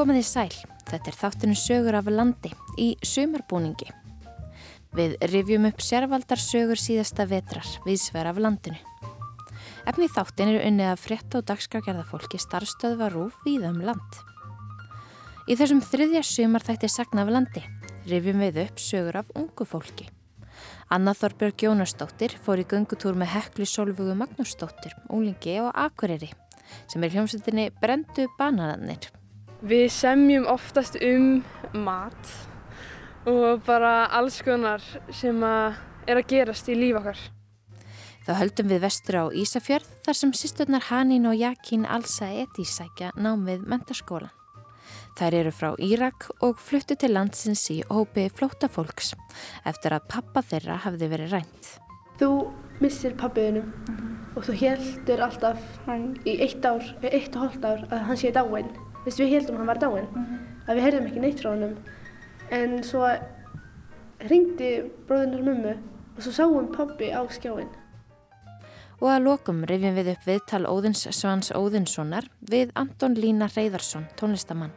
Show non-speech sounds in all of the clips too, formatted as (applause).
Komið í sæl, þetta er þáttinu sögur af landi í sumarbúningi. Við rifjum upp sérvaldar sögur síðasta vetrar við sver af landinu. Efni þáttin eru unnið að frétta og dagskrafgerðafólki starfstöðva rúf viðum land. Í þessum þriðja sumar þætti sagna af landi rifjum við upp sögur af ungu fólki. Anna Þorbjörg Jónastóttir fór í göngutúr með Heklu Solvögu Magnúsdóttir, úlingi og Akureyri sem er hljómsveitinni Brendu Bananannir. Við semjum oftast um mat og bara alls konar sem að er að gerast í líf okkar. Þá höldum við vestur á Ísafjörð þar sem sýsturnar Hanín og Jakín Alsa Eti sækja nám við mentaskólan. Þær eru frá Írak og fluttu til landsins í hópi flótafólks eftir að pappa þeirra hafði verið rænt. Þú missir pappiðinu mm -hmm. og þú heldur alltaf í eitt ár, eitt og hóllt ár að hann sé dáinn. Þess við heldum að hann var dáinn, mm -hmm. að við heyrðum ekki neitt frá hann. En svo ringdi bróðunar mummu og svo sáum pappi á skjáinn. Og að lokum rifjum við upp viðtal Óðins Svans Óðinssonar við Anton Lína Reyðarsson, tónlistamann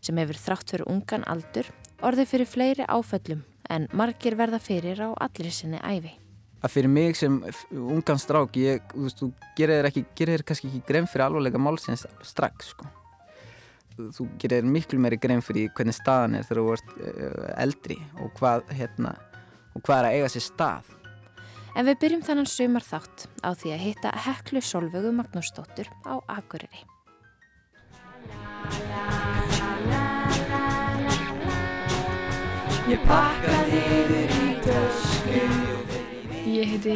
sem hefur þrátt fyrir ungan aldur orðið fyrir fleiri áföllum en margir verða fyrir á allir sinni æfi. Að fyrir mig sem ungan strák, ég, þú veist, þú gerir þér kannski ekki grein fyrir alvarlega málsins strax, sko. Þú gerir miklu meiri grein fyrir hvernig staðan er þegar þú ert eldri og hvað, hérna, og hvað er að eiga sér stað. En við byrjum þannan sumar þátt á því að hitta Heklu Solvögu Magnúsdóttur á Akureyri. Ég pakka niður í tösku Ég heiti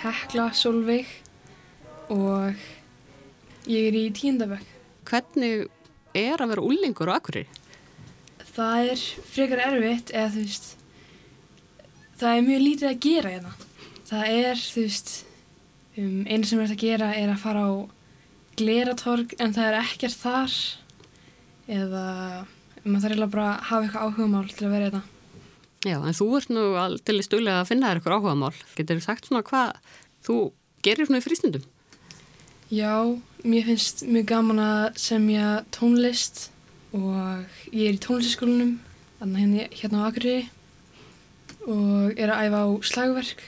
Hekla Solveig og ég er í tíundabökk. Hvernig er að vera úlingur á Akureyri? Það er frekar erfitt eða þú veist, það er mjög lítið að gera hérna. Það er, þú veist, um, einu sem er að gera er að fara á gleratorg en það er ekkert þar eða maður þarf eiginlega bara að hafa eitthvað áhugamál til að vera þetta. Já, en þú ert nú til í stöðlega að finna þér eitthvað áhugamál. Getur þú sagt svona hvað þú gerir svona í frístundum? Já, mér finnst mjög gaman að semja tónlist og ég er í tónlistaskólanum hérna, hérna á Akureyri og er að æfa á slagverk.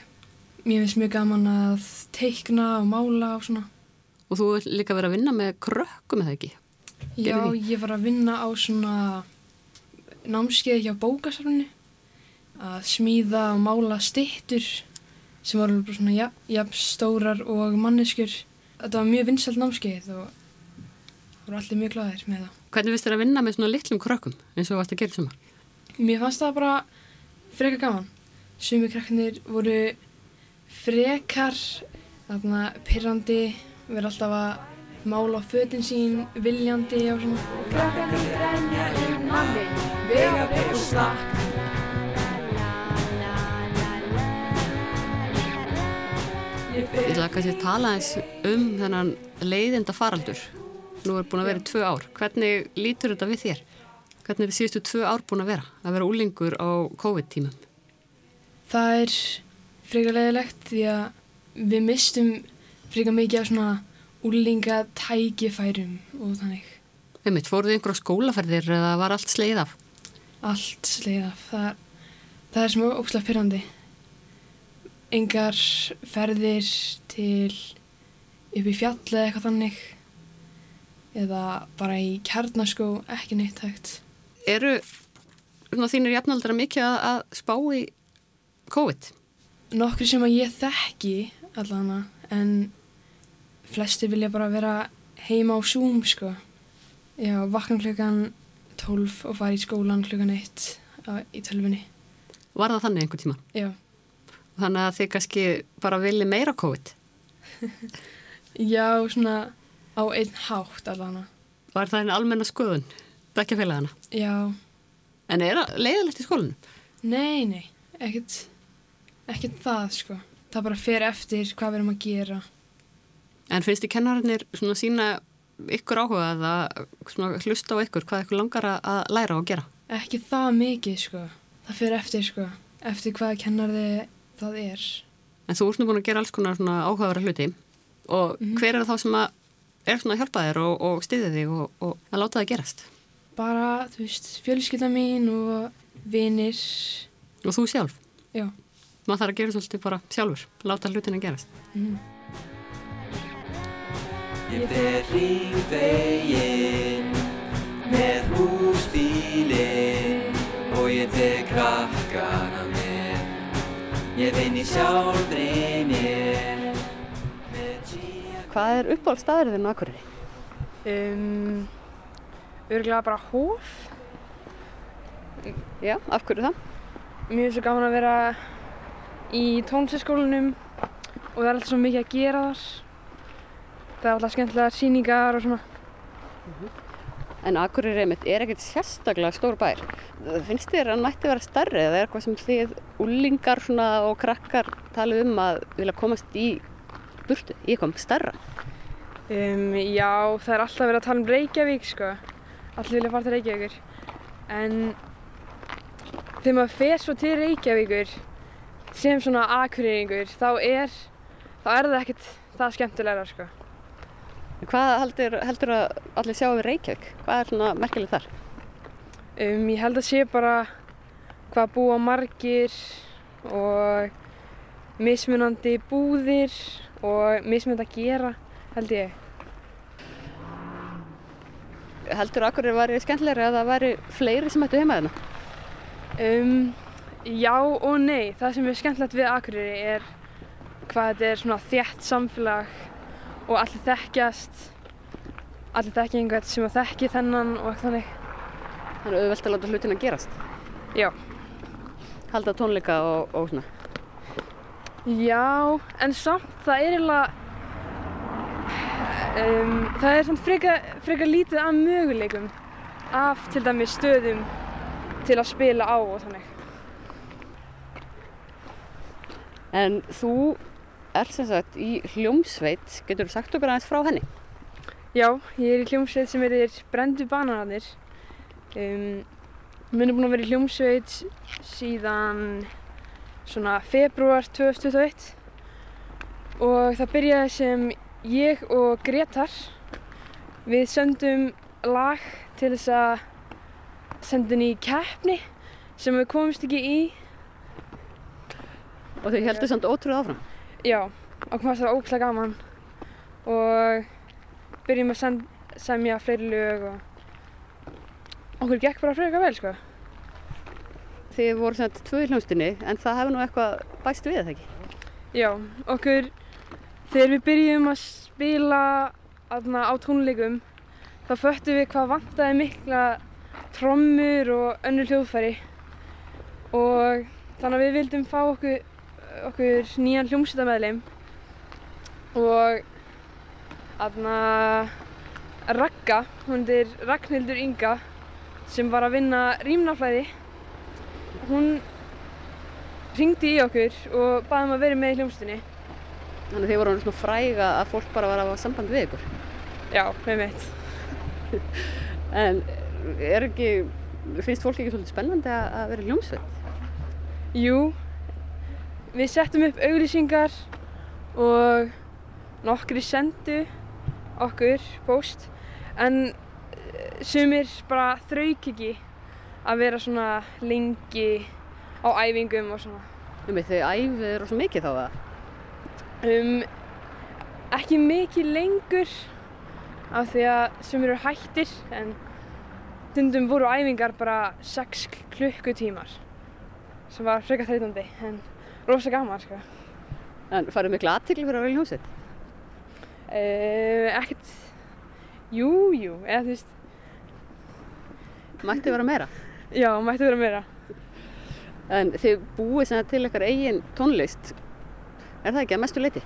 Mér finnst mjög gaman að teikna og mála og svona. Og þú er líka verið að vinna með krökkum eða ekki? Já, ég var að vinna á svona námskeið hjá bókasafninu að smíða og mála stittur sem voru bara svona ja, jafn stórar og manneskur. Þetta var mjög vinsalt námskeið og voru allir mjög glæðir með það. Hvernig vist þér að vinna með svona litlum krökkum eins og varst að gera sumar? Mér fannst það bara frekar gaman. Sumi krakkanir voru frekar, þarna pyrrandi, verið alltaf að mála á fötin sín, viljandi og svona. Ég ætla kannski að tala eins um þennan leiðinda faraldur. Nú er búin að vera í tvö ár. Hvernig lítur þetta við þér? Hvernig er þið síðustu tvö ár búin að vera? Að vera úlingur á COVID-tímum? Það er frekar leiðilegt því að við mistum frekar mikið af svona úlingatækifærum og þannig. Mitt, fóruðu ykkur á skólaferðir eða var allt sleið af? Allt sleið af. Það, það er smá óslægt pyrrandi. Engar ferðir til upp í fjall eða eitthvað þannig eða bara í kjarnaskó ekki neitt hægt. Eru þínir jafnaldra mikið að, að spá í COVID? Nokkri sem að ég þekki allavega en flestir vilja bara vera heima á Zoom sko. Já, vakna klukkan 12 og fara í skólan klukkan 1 í tölfunni. Var það þannig einhvern tíma? Já. Þannig að þið kannski bara vilji meira COVID? (laughs) Já, svona á einn hátt allavega. Var það einn almenna skoðun? Bekkjafélagana? Já. En er það leiðilegt í skólinu? Nei, nei, ekkert, ekkert það sko. Það bara fer eftir hvað við erum að gera. En finnst þið kennarinnir svona sína ykkur áhuga að hlusta á ykkur hvað ykkur langar að læra og gera? Ekki það mikið sko. Það fer eftir sko. Eftir hvað kennarði það er. En þú ert nú búin að gera alls konar svona áhugaverða hluti og mm -hmm. hver er það þá sem að er svona að hjálpa þér og, og stiði þig og, og að láta það gerast? Bara, þú veist, fjölskylda mín og vinir. Og þú sjálf? Já. Maður þarf að gera svolítið bara sjálfur, láta hlutin að gerast. Mm. Ég fer hringveginn með húsbílinn og ég tek krakkana með. Ég vinn í sjálfri mér. Hvað er uppáhaldstaðurinn á Akureyri? Um, örgulega bara hóf. Já, af hverju það? Mér finnst svo gaman að vera í tónlistaskólanum og það er alltaf svo mikið að gera þar. Það er alltaf skemmtilega síningar og svona. En Akureyri einmitt er ekkert sérstaklega stór bær. Finnst þér að hann mætti vera stærri eða er eitthvað sem þið úlingar og krakkar talið um að vilja komast í burtu, í eitthvað stærra? Um, já, það er alltaf verið að tala um Reykjavík sko. Allir vilja fara til Reykjavíkur. En þegar maður fer svo til Reykjavíkur sem svona akureyringur þá er, þá er það ekkert það skemmtilegra sko. Hvað heldur, heldur að allir sjá við Reykjavík? Hvað er svona merkilegt þar? Um, ég held að sé bara hvað búa margir og mismunandi búðir og mismunandi að gera held ég. Heldur að Akureyri væri skemmtilegri að það væri fleiri sem ættu heima þarna? Um, já og nei. Það sem er skemmtilegt við Akureyri er hvað þetta er svona þétt samfélag og allir þekkjast, allir þekkja einhvern sem að þekki þennan og eitthvað þannig. Þannig auðvelt að láta hlutin að gerast? Já. Halda tónleika og, og svona? Já, en samt það er eiginlega, um, það er samt frekar, lítið af möguleikum af til dæmis stöðum til að spila á og þannig. En þú er sem sagt í hljómsveit, getur þú sagt okkur aðeins frá henni? Já, ég er í hljómsveit sem heitir Brendu bananarnir. Um, Mér er búin að vera í hljómsveit síðan svona februar 2021 og það byrjaði sem ég og Gretar við söndum lag til þess að senda henni í keppni sem við komumst ekki í. Og þau heldur samt ótrúð áfram? Já, og komast það ókslega gaman og byrjum að semja fleiri lög og okkur gekk bara frekar vel sko. Þið voru þetta tvö í hljómsdunni en það hefur nú eitthvað bæst við það ekki? Já, okkur þegar við byrjum að spila aðna, á tónleikum þá föttum við hvað vantaði mikla trommur og önnur hljóðfæri og þannig að við vildum fá okkur, okkur nýjan hljómsveitamæðlim og aðna Ragga, hún er Ragnhildur Inga sem var að vinna rýmnaflæði hún ringdi í okkur og baði um að vera með í hljómsveitinni Þannig að þið voru svona fræga að fólk bara var að hafa samband við ykkur. Já, með mitt. (laughs) En er ekki, finnst fólk ekki svolítið spennandi að að vera í hljómsveit? Jú, við settum upp auglýsingar og nokkri sendu okkur post en eh, sumir bara þrauk ekki að vera svona lengi á æfingum og svona. Um þau æfið eru svo mikið þá það? Um, ekki mikið lengur af því að sumir eru hættir en stundum voru æfingar bara 6 klukkutímar sem var frekar þreytandi en rosa gaman sko. En farið miklu aðtikli fyrir að í hljómsveit? Uh, ekkert, jú, jú, eða þú veist, Mætti vera meira? já, mætti vera meira. En þið búið til ykkar eigin tónlist, er það ekki að mestu leiti?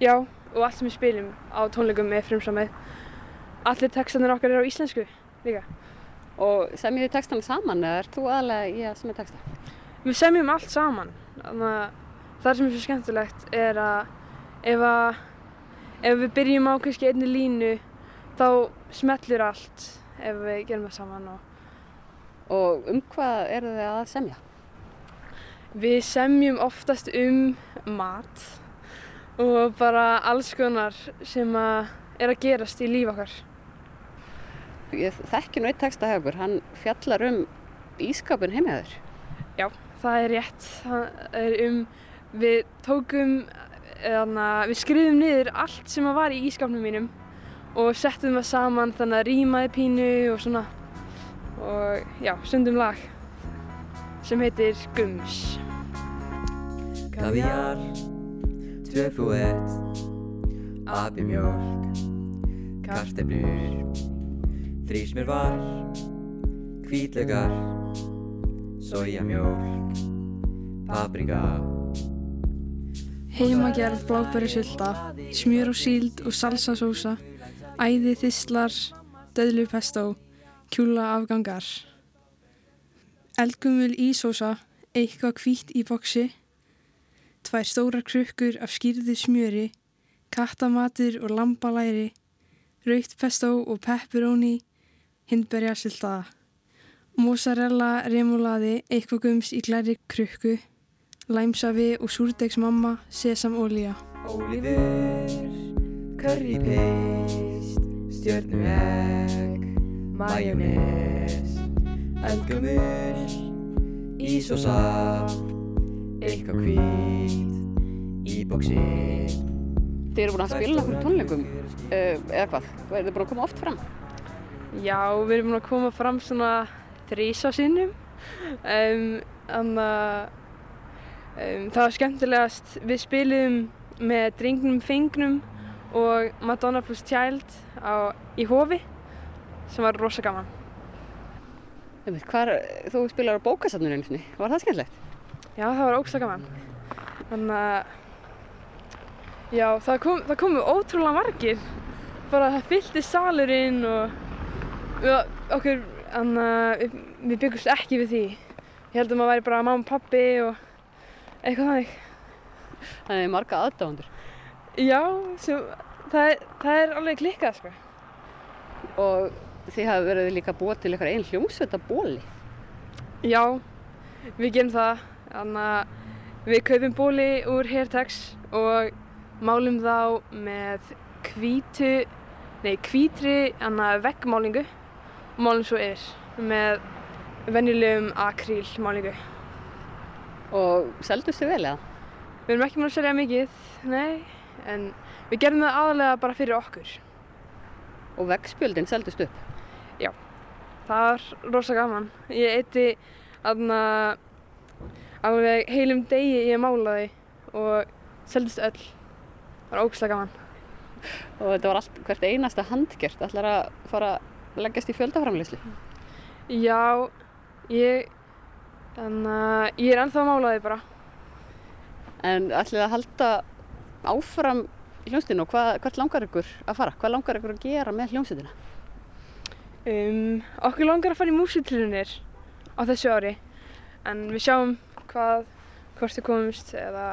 Já, og allt sem við spilum á tónleikum er frumsamið. Allir textanir okkar eru á íslensku líka. Og semjið þið textana saman eða ert þú aðalega í að semja texta? Við semjum allt saman. Það sem er svo skemmtilegt er að ef, að ef við byrjum á kannski einni línu þá smellur allt ef við gerum það saman. Og Og um hvað eru þið að semja? við semjum oftast um mat og bara alls konar sem að er að gerast í líf okkar. ég þekki nú eitt texta hjá okkur, hann fjallar um ískapin heimiðaður. Já, það er rétt. Það er um, við tókum, eðna, við skrifum niður allt sem var í ískapnum mínum og settum það saman þannig að rýmaði pínu og svona. Og já, sundum lag sem heitir Gums. Kaviar, tvö þú ett, abi mjölk, karteblur, þrísmjör hvítlaugar, sojamjölk, paprika. Heimagerð blábæri sulta, smjör og síld og salsasósa, æði þislar, döðlupestó, kjúla afgangar. Eldgumul ísósa, eitthvað hvítt í boksi, tvær stórar krukkur af skýrðu smjöri, kattamatur og lambalæri, raukt pestó og pepperoni, hindberja siltaða. Mozzarella remulaði, eitthvað gums í glæri krukku, læmsafi og súrdegsmamma, sesamolía. Ólífur, curry paste, stjörnu egg, majónes, eldgumul, ísósa, eitthvað hvít, í bóksi. Þið eru búin að spila okkur tónleikum, uh, eða hvað? Þið búin að koma oft fram? Já, við erum búin að koma fram svona þrísa sinnum. Um, um, um, það var skemmtilegast, við spilum með drengnum fengnum og Madonna plus Child á, í hofi sem var rosa gaman. Hvar, þú spilar á bókasafninu einu sinni, var það skemmtilegt? Já, það var ógsta gaman. Þannig að, já, það, kom, það komu ótrúlega margir. Bara það fyllti salurinn og við, okkur, þannig að við, við byggumst ekki við því. Ég held að maður væri bara mamma og pappi og eitthvað þannig. Það er marga aðdáðandur. Já, sem, það, er, það er alveg klikkað, sko. Og þið hafa verið líka búið til eitthvað einn hljómsveita bóli. Já, við gerum það. Þannig að við kaupum bóli úr Hairtax og málum þá með hvítu, nei hvítri annað veggmálingu og málum svo yfir með venjulegum akrílmálingu. Og seldust þið vel eða? Við erum ekki múin að selja mikið, nei, en við gerum það aðalega bara fyrir okkur. Og veggspjöldin seldust upp. Það var rosa gaman. Ég eitti aðna alveg heilum degi ég málaði og seldist öll. Það var ógæslega gaman. Og þetta var allt, hvert einasta handgjört. ætlar að fara að leggjast í fjöldaframleyslu. Já, ég, þannig ég er ennþá að málaði bara. En ætlið að halda áfram í hljómsveitinu og hvað, hvert langar ykkur að fara? Hvað langar ykkur að gera með hljómsveitina? Um, okkur langar að fara í músitilunir á þessu ári en við sjáum hvað, hvort þið komumst eða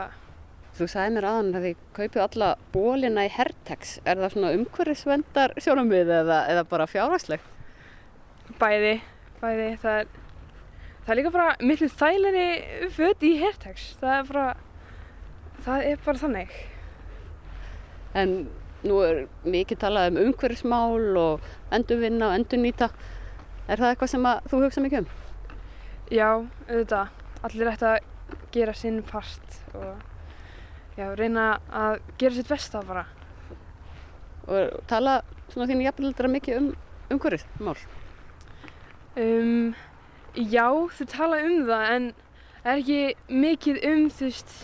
Þú sagði mér aðan að þið kaupið alla bólina í Hertex. Er það svona umhverfisvendar sjónamið eða, eða bara fjárhagslegt? bæði, bæði, það er, það er líka bara miklu þæleri föt í Hairtax, það er bara, það er bara þannig. En nú er mikið talað um umhverfismál og endurvinna og endurnýta. Er það eitthvað sem þú hugsa mikið um? Já, auðvitað, allir ætti að gera sinn part og já, reyna að gera sitt besta bara. Og tala svona þínu jafnveldra mikið um umhverfismál? Um, já, þau tala um það en það er ekki mikið um þú veist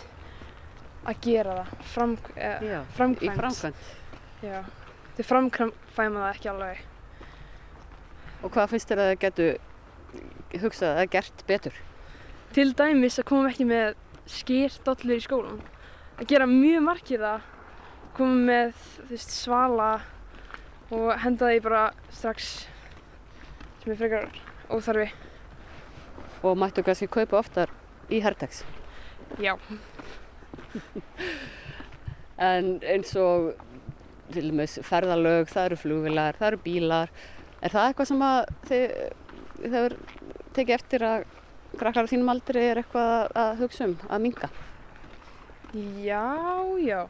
að gera það, Fram, eh, Já, framkvæmt. Í framkvæmt. Já, þau framkvæma það ekki alveg. Og hvað finnst þér að það getu hugsað eða gert betur? Til dæmis að koma ekki með skýrdollur í skólan. Að gera mjög margir það, koma með veist, svala og henda því bara strax sem er frekar óþarfi. Og mættu kannski kaupa oftar í Hertex? Já, (laughs) En eins og til dæmis ferðalög, það eru flugvilar, það eru bílar. Er það eitthvað sem að þið, þið hefur tekið eftir að krakkar á þínum aldri er eitthvað að hugsa um, að minga? Já, já.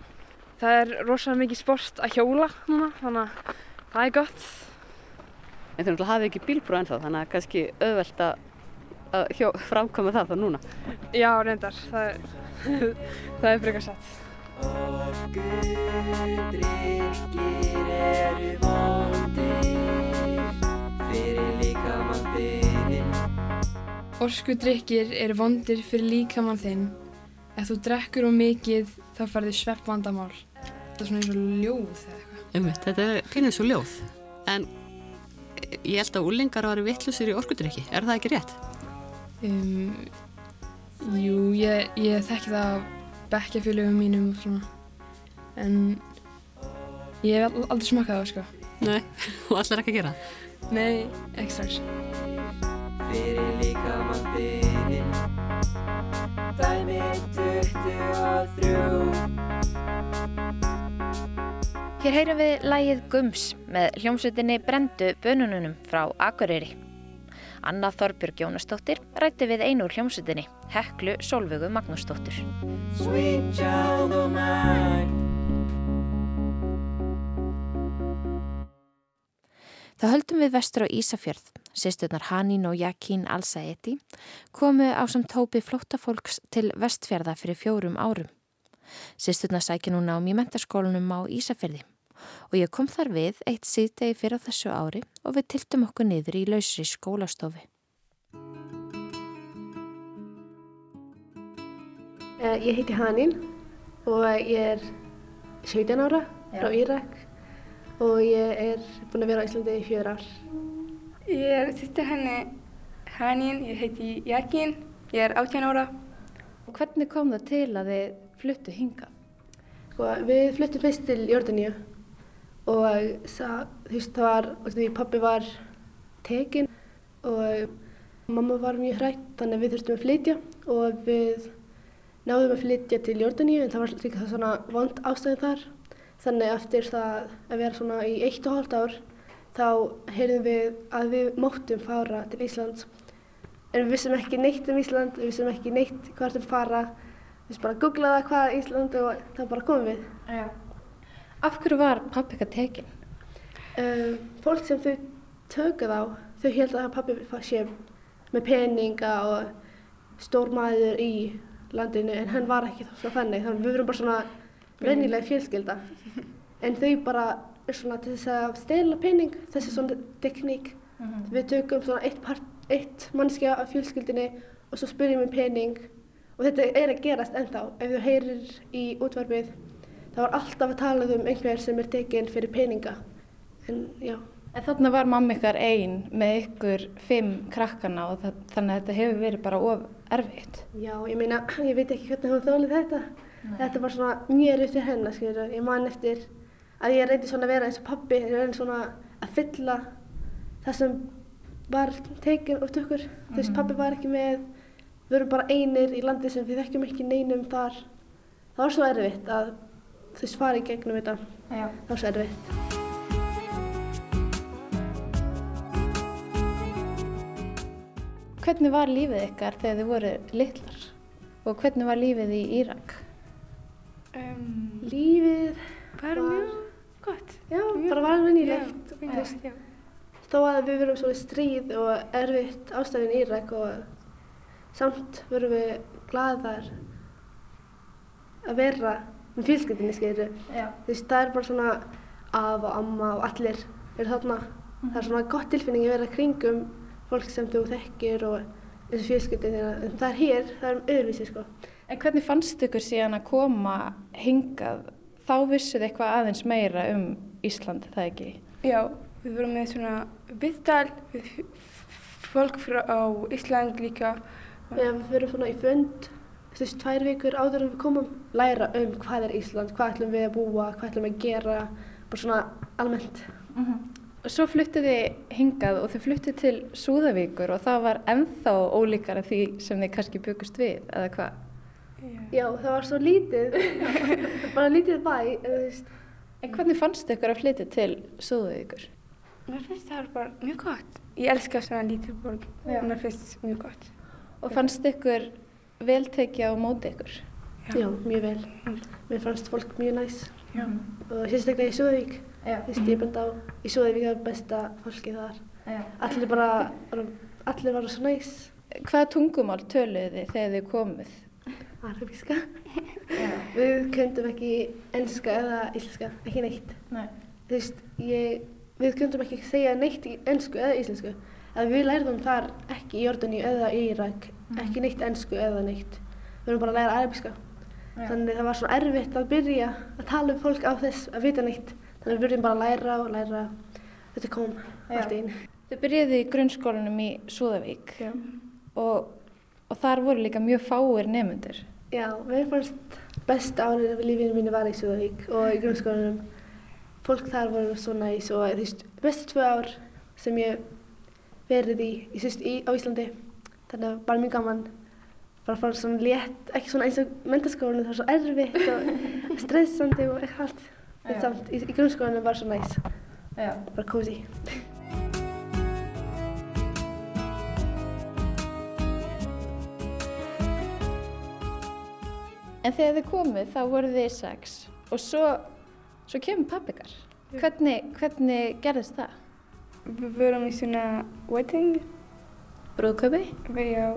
Það er rosalega mikið sport að hjóla núna, þannig að það er gott. En þeir náttúrulega hafi ekki bílbrú ennþá, þannig að kannski auðvelt að, að hjó, framkvæma það þá núna. Já, reyndar. Það er, (laughs) það er frekar satt. Orkudrykkir eru vondir fyrir líkamann fyrir Orskudrykkir eru vondir fyrir líkamann þinn. Ef þú drekkur of mikið þá farði svepp vandamál. Það er svona eins og ljóð eða eitthvað. Einmitt, þetta er pínir svo ljóð. En ég held að úlingar var vittlusir í orkudrykki. Er það ekki rétt? Um, jú, ég, ég þekki það af bekkjafélögum mínum og svona. En ég hef al- aldrei smakað það, sko. Nei, (laughs) og allir ekki að gera. Nei, ekki strax. fyrir líkamann fyrir Dæmi 23 Hér heyrum við lægið Gums með hljómsveitinni Brendu bönununum frá Akureyri. Anna Þorbjörg Jónastóttir rætti við einur hljómsveitinni, Heklu Solvögu Magnúsdóttur. Það höldum við vestur á Ísafjörð. Sýsturnar Hanín og Jakín Alsaeti komu á samt hópi flóttafólks til vestfjörða fyrir fjórum árum. Sýsturnar sækja núna ám í mentarskólanum á Ísafjörði og ég kom þar við eitt síðdegi fyrir á þessu ári og við tiltum okkur niður í lausri skólastofi. Eh, Ég heiti Hanín og ég er 17 ára frá Írak og ég er búin að vera á Íslandi í fjör ár. Ég er sýstir henni Hanín, ég heiti Jakin, ég er 18 ára. Og hvernig kom það til að þið fluttu hingað? Sko, við fluttum fyrst til Jórdaníu og það, þú veist, það var, því pappi var tekinn og mamma var mjög hrætt þannig að við þurftum að flytja og við náðum að flytja til Jórdaníu en það var líka það svona vond ástæðin þar. Þannig eftir það að vera svona í eitt og hálft ár þá heyrðum við að við máttum fara til Íslands. En við vissum ekki neitt um Ísland, við vissum ekki neitt hvert við fara. Við vissum bara að googla það hvað er Ísland og þá bara komum við. Já. Af hverju var pappi eitthvað tekinn? Uh, fólk sem þau tökuð á, þau held að pappi sé með peninga og stór maður í landinu en hann var ekki svo þannig. Þannig við verum bara svona vennilega fjölskylda. En þau bara svona til þess að stela pening, þessi svona tekník. Við tökum svona eitt, eitt mannskja af fjölskyldinni og svo spyrjum við pening og þetta er að gerast ennþá. Ef þú heyrir í útvarfið þá er alltaf að tala um einhver sem er tekinn fyrir peninga. En já, En þarna var mamma ykkar einn með ykkur fimm krakkana og það, þannig að þetta hefur verið bara of erfitt. já, ég meina, ég veit ekki hvernig hún þólið þetta. Þetta var svona mjög erfitt fyrir hennar, skilur. Ég man eftir að ég reyndi svona að vera eins og pabbi, ég reyndi svona að fylla það sem var tekinn út okkur. Þú veist, pabbi var ekki með, við vorum bara einir í landi sem við þekkjum ekki neinum þar. Það var svo erfitt að þú veist, fara í gegnum þetta. Já. Það var svo erfitt. Hvernig var lífið ykkar þegar þið voru litlar? Og hvernig var lífið í Írak? Um, Lífið var- mjög gott. Já, Mjög- bara var venjulegt. Já, já. Þó að við verum svona stríð og erfitt ástæðin í Írak og samt verum við glaðar að vera með fjölskyldinni, skeiru. Þú veist, það er bara svona af og amma og allir eru þarna. Það er svona gott tilfinning að vera kringum fólk sem þú þekkir og eins og fjölskyldin þína. En það er hér, það er um öðruvísi, sko. En hvernig fannst ykkur síðan að koma hingað? Þá vissuð eitthvað aðeins meira um Ísland, það ekki? Já, við vorum með svona viðtal við fólk frá Ísland líka. Já, við fyrir svona í fund, veist, tvær vikur áður en við komum, læra um hvað er Ísland, hvað ætlum við að búa, hvað ætlum við að gera, bara svona almennt. Og svo fluttuð þið hingað og þið fluttuð til Súðavíkur og það var ennþá ólíkara því sem þið kannski byggust við, eða hvað? Já, það var svo lítið, (laughs) bara lítið bæ, en þú veist, En hvernig fannst ykkur að flytja til Súðavíkur? Mér finnst það bara mjög gott. Ég elska svona lítil borg. Já. Mér finnst mjög gott. Og fannst ykkur vel tekið á móti ykkur? já, mjög vel. Mér fannst fólk mjög næs Já. og sérstaklega í Súðavík, Já. þú veist, ég benda á, í Súðavík er besta fólkið þar. Allir bara, allir var svo næs. Hvaða tungumál töluðu þið þegar þið komuð? Arabíska. Við kundum ekki enska eða íslenska, ekki neitt. Nei. Þú veist, ég, við kundum ekki segja neitt í ensku eða íslensku. Að við lærðum þar ekki í Jordani eða í Írak, ekki neitt ensku eða neitt. Við erum bara að læra arabíska. Þannig það var svo erfitt að byrja að tala um fólk á þess að vita neitt. Þannig við byrjum bara að læra og læra. Þetta kom allt í einu. Þið byrjuðu í grunnskólanum í Súðavík Já. og, og þar voru líka mjög fáir nefnundur. Já, mér fannst besta árið af lífinu mínu var í Súðavík og í grunnskólanum. Fólk þar voru svo næs og þú veist, bestu tvö ár sem ég verið í, í, síst, í á Íslandi. Þannig að bara mjög gaman. Bara fara svona létt, ekki svona eins og mentaskólanum, það var svo erfitt og (laughs) stressandi og eitthvað allt. En samt, í, í grunnskólanum var svo næs, bara cozy. En þegar þið komuð þá voru þið sex og svo, svo kemur pappikar. Hvernig, hvernig gerðist það? Við vorum í svona wedding, Brúðköpi? já,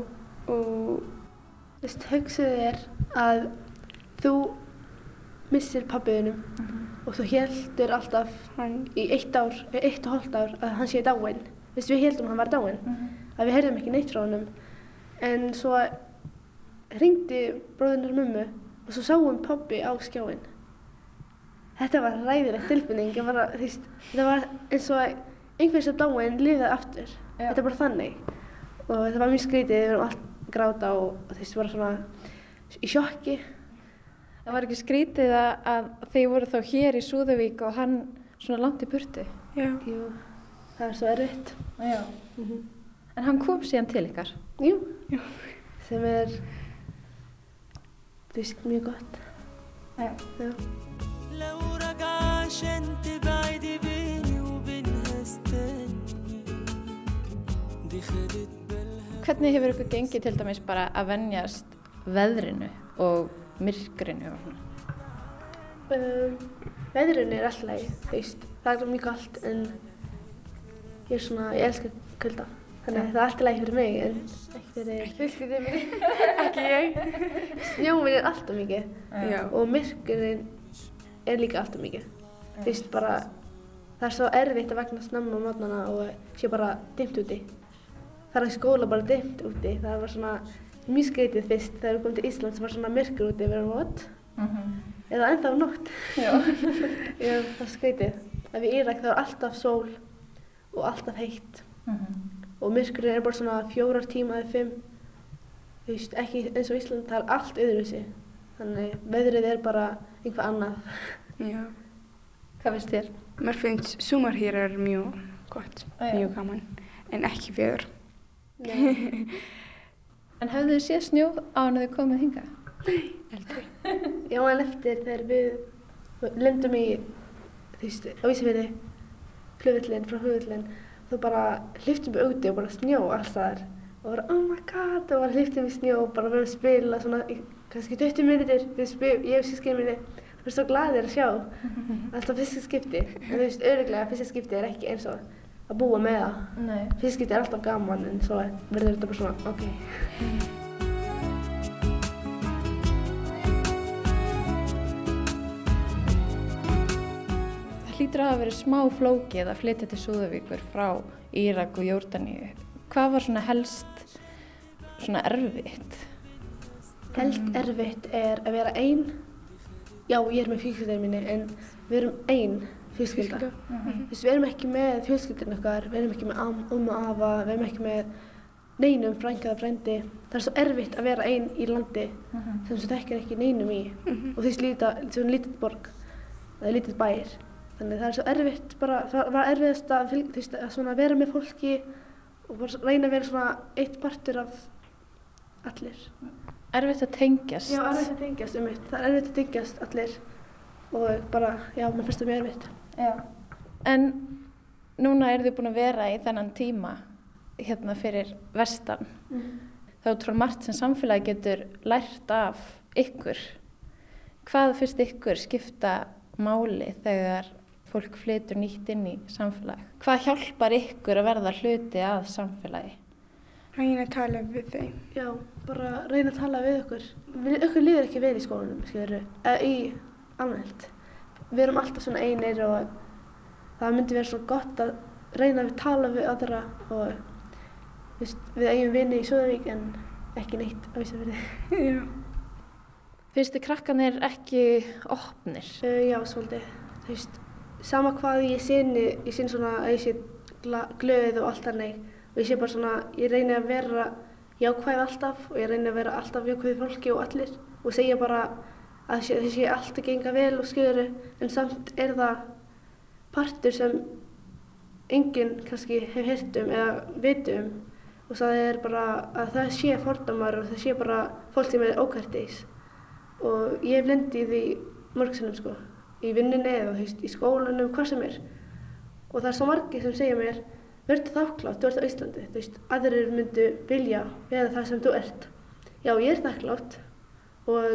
og Þú veist, hugsaðu þér að þú missir pabbiðinum og þú heldur alltaf hann, í eitt ár, eitt og hálft ár að hann sé dáinn. Þú veist, við heldum hann var dáinn, að við heyrðum ekki neitt frá honum. En svo ringdi bróðinnar mömmu og svo sáum pabbi á skjáin. Þetta var ræðilegt tilfinning, bara, þú veist, þetta var eins og einhvers að dáinn lifaði aftur. Já. Þetta er bara þannig. Og þetta var mjög skrítið, við erum allt gráta og, og veist, bara svona í sjokki. Það var ekki skrítið að, að þið voru þá hér í Súðavík og hann svona langt í burtu. já, Jú, það er svo erfitt. Já. En hann kom síðan til ykkar. Jú, sem er, þú veist, mjög gott. Já. Já. لو رجع عشان تبعدي بيني وبينها استني دي خدت بالها Hvernig hefur ykkur gengið til dæmis bara að venjast veðrinu og myrkrinu og svona? Um, veðrun er alltaf leið, þú veist, það er mjög kallt en ég er svona, ég elskar kulda. Þannig að það er alltaf leið fyrir mig en ekki fyrir fjölskyldið minni. (laughs) ekki ég. Snjóminn er alltaf mikið já, og myrkunin er líka alltaf mikið. Þú veist, bara, það er svo erfitt að vegna snemma á mótnana og sé bara dimmt úti. Það er í skóla bara dimmt úti. Það var svona mjög skrítið fyrst þegar við komum til Íslands var svona myrkur úti, við erum vott. Eða ennþá nótt. Já. (laughs) Já, það er skrítið. Ef í Írak þá er alltaf sól og alltaf heitt. Og myrkurinn er bara svona fjórar tíma eða fimm. Þú veist, ekki eins og Ísland, það er allt öðruvísi. Þannig veðrið er bara einhvað annað. já. Hvað finnst þér? Mér finnst sumar hér er mjög gott, Já. mjög gaman, en ekki veður. Nei. (laughs) En hafðu þið séð snjó á hann að þið komið hingað? Aldrei. (laughs) Já, en eftir þegar við lendum í, þú veist, á Ísafirði, flugvillin, frá flugvillin, þá bara hliftum við úti og bara snjó alls þar. Og bara, oh my god, og bara hliftum við snjó og bara verðum að spila svona, í kannski 20 mínútur, við spil, ég og sískinu minni, við erum svo gladir að sjá, (laughs) alltaf fyrsta skipti. En þú veist, öruglega fyrsta skipti er ekki eins og að búa með það. Fyrsta skipti er alltaf gaman, en svo verður þetta bara svona, ok. Hlýtur að hafa verið smá flókið að flytja til Súðavíkur frá Írak og Jórdaníu. Hvað var svona helst svona erfitt? Helst erfitt er að vera einn. Já, ég er með fjölskyldinu minni, en við erum einn fjölskylda. Þú veist, við erum ekki með fjölskyldinu okkar, við erum ekki með am, um og afa, við erum ekki með neinum frænkaða frændi. Það er svo erfitt að vera einn í landi sem þú þekkir ekki neinum í. Og þú veist, líta, svona lítið borg, það er lítið bær. Þannig það er svo erfitt, bara, það var erfiðast að, fylg- að vera með fólki og bara reyna að vera svona eitt partur af allir. Erfitt að tengjast? Já, erfitt að tengjast um mitt. Það er erfitt að tengjast allir og bara, já, mér finnst það mjög erfitt. Já. En núna eru þið búin að vera í þennan tíma hérna fyrir vestan. Þá trúið margt sem samfélagi getur lært af ykkur. Hvað finnst ykkur skipta máli þegar fólk flytur nýtt inn í samfélag. Hvað hjálpar ykkur að verða hluti að samfélagi? Reyna að tala við þeim. Já, bara reyna að tala við okkur. Við, okkur líður ekki vel í skólanum, skilur, eða í almennt. Við erum alltaf svona einir og það myndi vera svo gott að reyna að tala við aðra og veist, við eigum vini í Súðavík en ekki neitt á Ísafjörði. Já. Finnst þið krakkanir ekki opnir? Uh, já, svolítið. Þú veist, sama hvað ég sinni, ég sinni svona að ég sé glöð og allt þannig og ég sé bara svona, ég reyni að vera jákvæð alltaf og ég reyni að vera alltaf jákvæð fólki og allir. Og segja bara að það sé allt að genga vel og skjöru en samt er það partur sem enginn kannski hef heyrt um eða viti um. Og það er bara að það sé fordómar og það sé bara fólk sem er ókværdís og ég hef lendið í því mörgsinnum sko í vinnunni eða veist, í skólanum, hvað sem er. Og það er svo margir sem segja mér verður þakklátt, þú ert á Íslandi þú veist, aðrir myndu vilja vera það sem þú ert. Já, ég er þakklátt og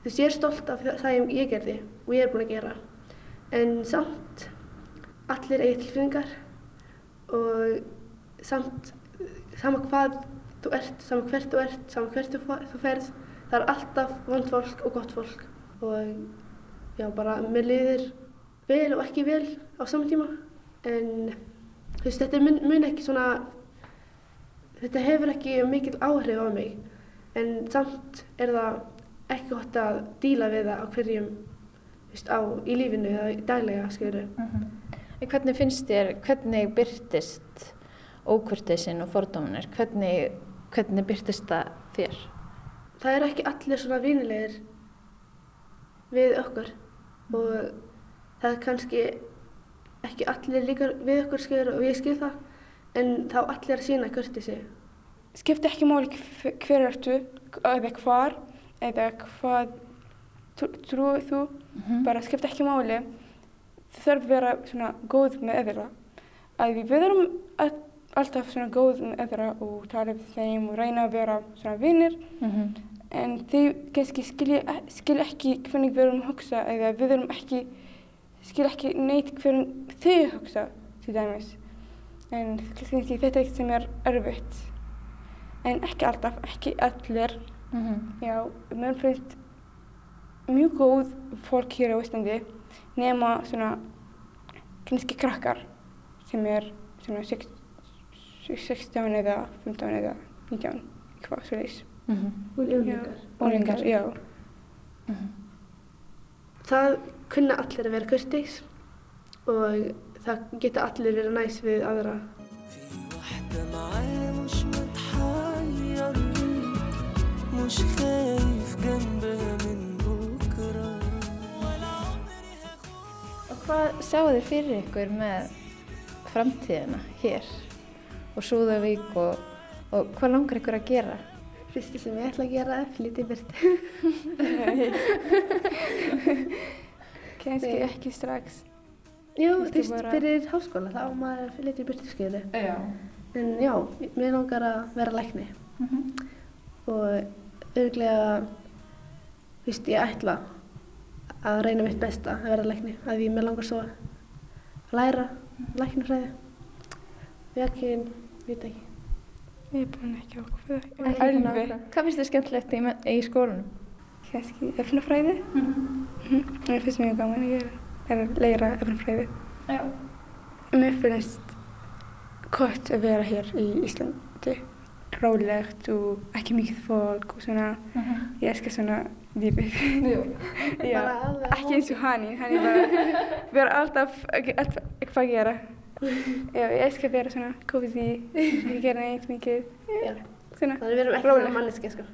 þú veist, ég er stolt af það sem ég gerði og ég er búin að gera. En samt allir eigi tilfinningar og samt sama hvað þú ert, sama hvert þú ert, sama hvert þú ferð það er alltaf vond fólk og gott fólk. Og já, bara mér liðir vel og ekki vel á saman tíma. En þú veist, þetta mun, mun ekki svona þetta hefur ekki mikil áhrif á mig. En samt er það ekki gott að díla við það á hverjum veist, á, í lífinu eða í daglega, skilur En Hvernig finnst þér, hvernig byrtist ókurteisin og fordóminir? Hvernig, hvernig byrtist það þér? það er ekki allir svona vinilegir við okkur og það er kannski ekki allir líka við okkur skilur og ég skil það en þá allir að sína kurtisi Skipti ekki máli hver ertu eða hvar eða hvað trú- trúið þú. Bara skipti ekki máli. Þú þarf að vera svona góð með öðra. Að við all- alltaf svona góð með öðra og tala við þeim og reyna að vera svona vinnir. En þau kannski skilja skil ekki hvernig við erum að hugsa eða við erum ekki, skilja ekki neitt hvernig þau hugsa til dæmis. En kannski þetta er eitt sem er erfitt. En ekki alltaf, ekki allir. Já, mér finnst mjög góð fólk hér á Íslandi nema svona kannski krakkar sem er svona sex- 16 eða 15 eða 19, eitthvað svo mm -hmm. úlingar. úlingar já. Mm -hmm. Það kunna allir að vera kurtis og það geta allir verið næs við aðra. Og hvað sáðu þið fyrir ykkur með framtíðina hér og Súðavík og, og hvað langar ykkur að gera? Fyrstu sem ég ætla að gera er flytja í byrtu Kannski Nei. ekki strax. Jú, þú veist, bara- fyrir háskóla þá maður að flytja í byrtu skilur Já. En já, mér langar að vera lækni og örglega, þú veist, ég ætla að reyna mitt besta að vera lækni, að því mér langar svo að læra læknifræði. Vekkin, veit ekki. Ég er búin ekki Alveg. nákvæm. Hvað finnst þið skemmtilegt í, í skólanum? Kannski efnafræði. Mhm. Mér finnst mjög gaman að gera, er að læra efnafræði. Já. Mér finnst gott að vera hér í Íslandi. Rólegt og ekki mikið fólk og svona. Ég elskar svona lífið. Jú. Já, (laughs) ekki eins og hann, hann er bara, (laughs) alltaf, ekki- alltaf eitthvað að gera. Já, ég elskar að vera svona cozy, ekki gera neitt mikið. Já. Svona, Þannig við erum ekki svona manneski, sko.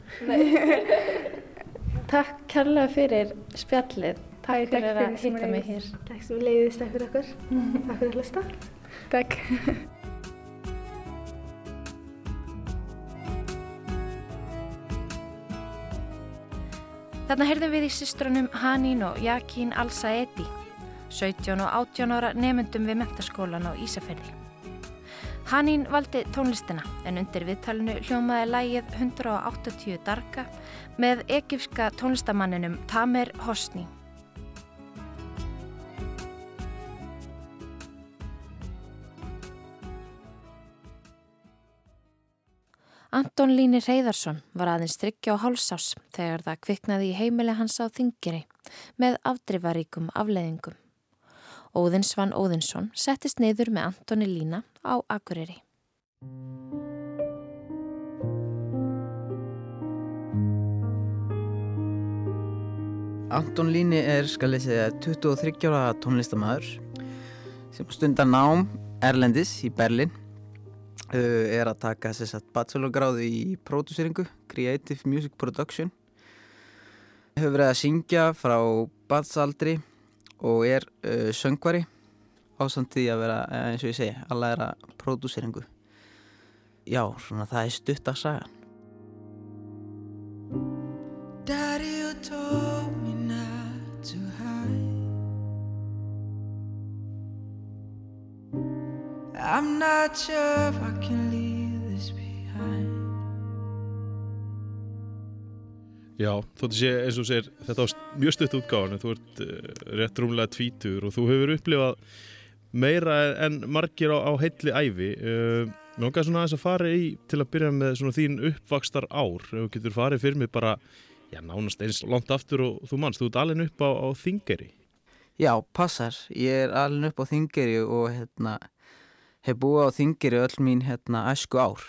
(laughs) Takk kærlega fyrir spjallið. Takk fyrir að hitta mig hér. Takk sem leiðist, takk fyrir okkur. Takk fyrir að hlusta. takk. Þarna heyrðum við í systrunum Hanín og Jakín Al-Saedi, 17 og 18 ára nefndum við mentaskólan á Ísafjörði. Hannín valdi tónlistina en undir viðtalinu hljómaði lægið 180 darga með ekifska tónlistamanninum Tamer Hosni. Anton Líni Reyðarsson var aðeins tryggja á hálsás þegar það kviknaði í heimili hans á þingiri með afdrifaríkum afleðingum. Óðinsvann Óðinsson settist neyður með Antoni Lína á Akureyri. Anton Líni er, skal ég segja, 23 ára tónlistamæður sem stundar nám Erlendis í Berlin uh, er að taka sérsagt bachelorgráðu í pródúseringu, Creative Music Production. Hefur verið að syngja frá batsaldri og er uh, söngvari ásamt því að vera, eins og ég segi, að læra pródúseringu já, svona það er stutt að saga Daddy, you told me not to hide. I'm not sure Já, þóttu sé eins og sér þetta á mjög stutt útgáðan þú ert uh, rétt rúmlega tvítur og þú hefur upplifað meira en margir á, á heilli æfi uh, Mér langar svona aðeins að fara í til að byrja með svona þín uppvakstar ár þú getur farið fyrir mig bara já, nánast eins langt aftur og þú manst þú ert alveg upp á, á Þingeri Já, passar. Ég er alveg upp á Þingeri og hérna, hef búið á Þingeri öll mín hérna, æsku ár.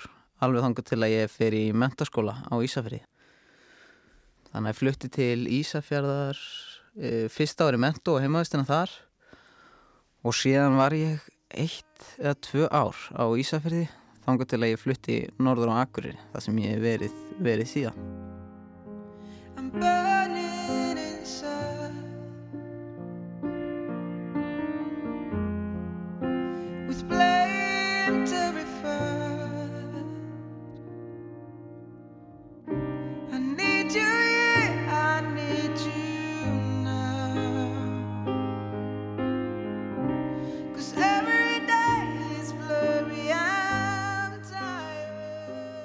Alveg þangar til að ég fer í mentaskóla á Ísafjörði. Þannig að ég flutti til Ísafjörðar e, fyrsta ári mentu og heimaðistina þar og síðan var ég eitt eða tvö ár á Ísafjörði þangar til að ég flutti norður á Akureyri þar sem ég verið, verið síðan.